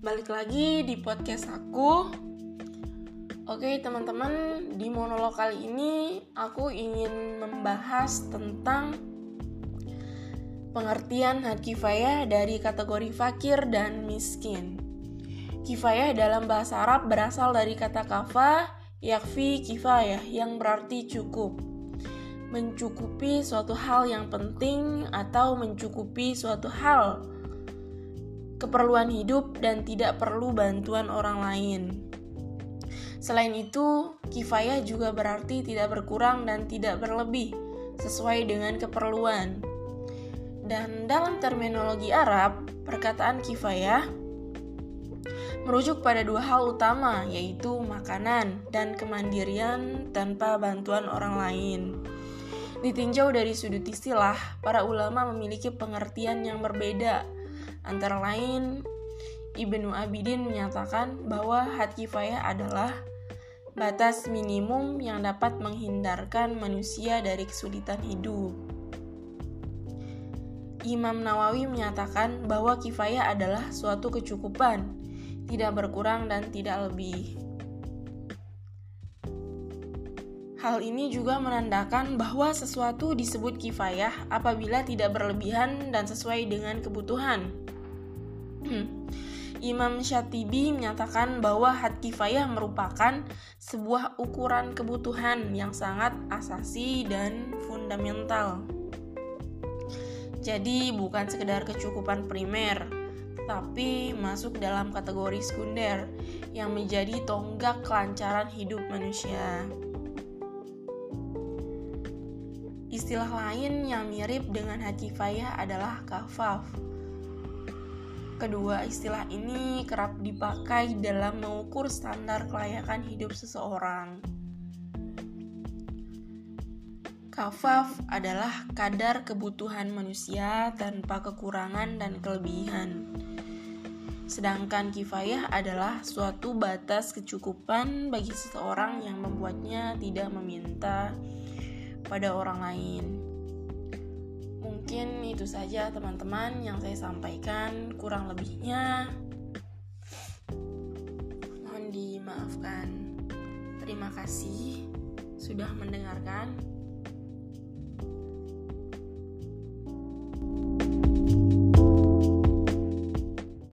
balik lagi di podcast aku. Oke, teman-teman, di monolog kali ini aku ingin membahas tentang pengertian hak kifayah dari kategori fakir dan miskin. Kifayah dalam bahasa Arab berasal dari kata kafah, yakfi kifayah yang berarti cukup. Mencukupi suatu hal yang penting atau mencukupi suatu hal keperluan hidup dan tidak perlu bantuan orang lain. Selain itu, kifayah juga berarti tidak berkurang dan tidak berlebih sesuai dengan keperluan. Dan dalam terminologi Arab, perkataan kifayah merujuk pada dua hal utama, yaitu makanan dan kemandirian tanpa bantuan orang lain. Ditinjau dari sudut istilah, para ulama memiliki pengertian yang berbeda Antara lain, Ibnu Abidin menyatakan bahwa had kifayah adalah batas minimum yang dapat menghindarkan manusia dari kesulitan hidup. Imam Nawawi menyatakan bahwa kifayah adalah suatu kecukupan, tidak berkurang dan tidak lebih. Hal ini juga menandakan bahwa sesuatu disebut kifayah apabila tidak berlebihan dan sesuai dengan kebutuhan. Hmm. Imam Syatibi menyatakan bahwa had kifayah merupakan sebuah ukuran kebutuhan yang sangat asasi dan fundamental. Jadi bukan sekedar kecukupan primer, tapi masuk dalam kategori sekunder yang menjadi tonggak kelancaran hidup manusia. Istilah lain yang mirip dengan hakifayah adalah kafaf. Kedua istilah ini kerap dipakai dalam mengukur standar kelayakan hidup seseorang. Kafaf adalah kadar kebutuhan manusia tanpa kekurangan dan kelebihan. Sedangkan kifayah adalah suatu batas kecukupan bagi seseorang yang membuatnya tidak meminta pada orang lain. Mungkin itu saja teman-teman yang saya sampaikan, kurang lebihnya mohon dimaafkan. Terima kasih sudah mendengarkan.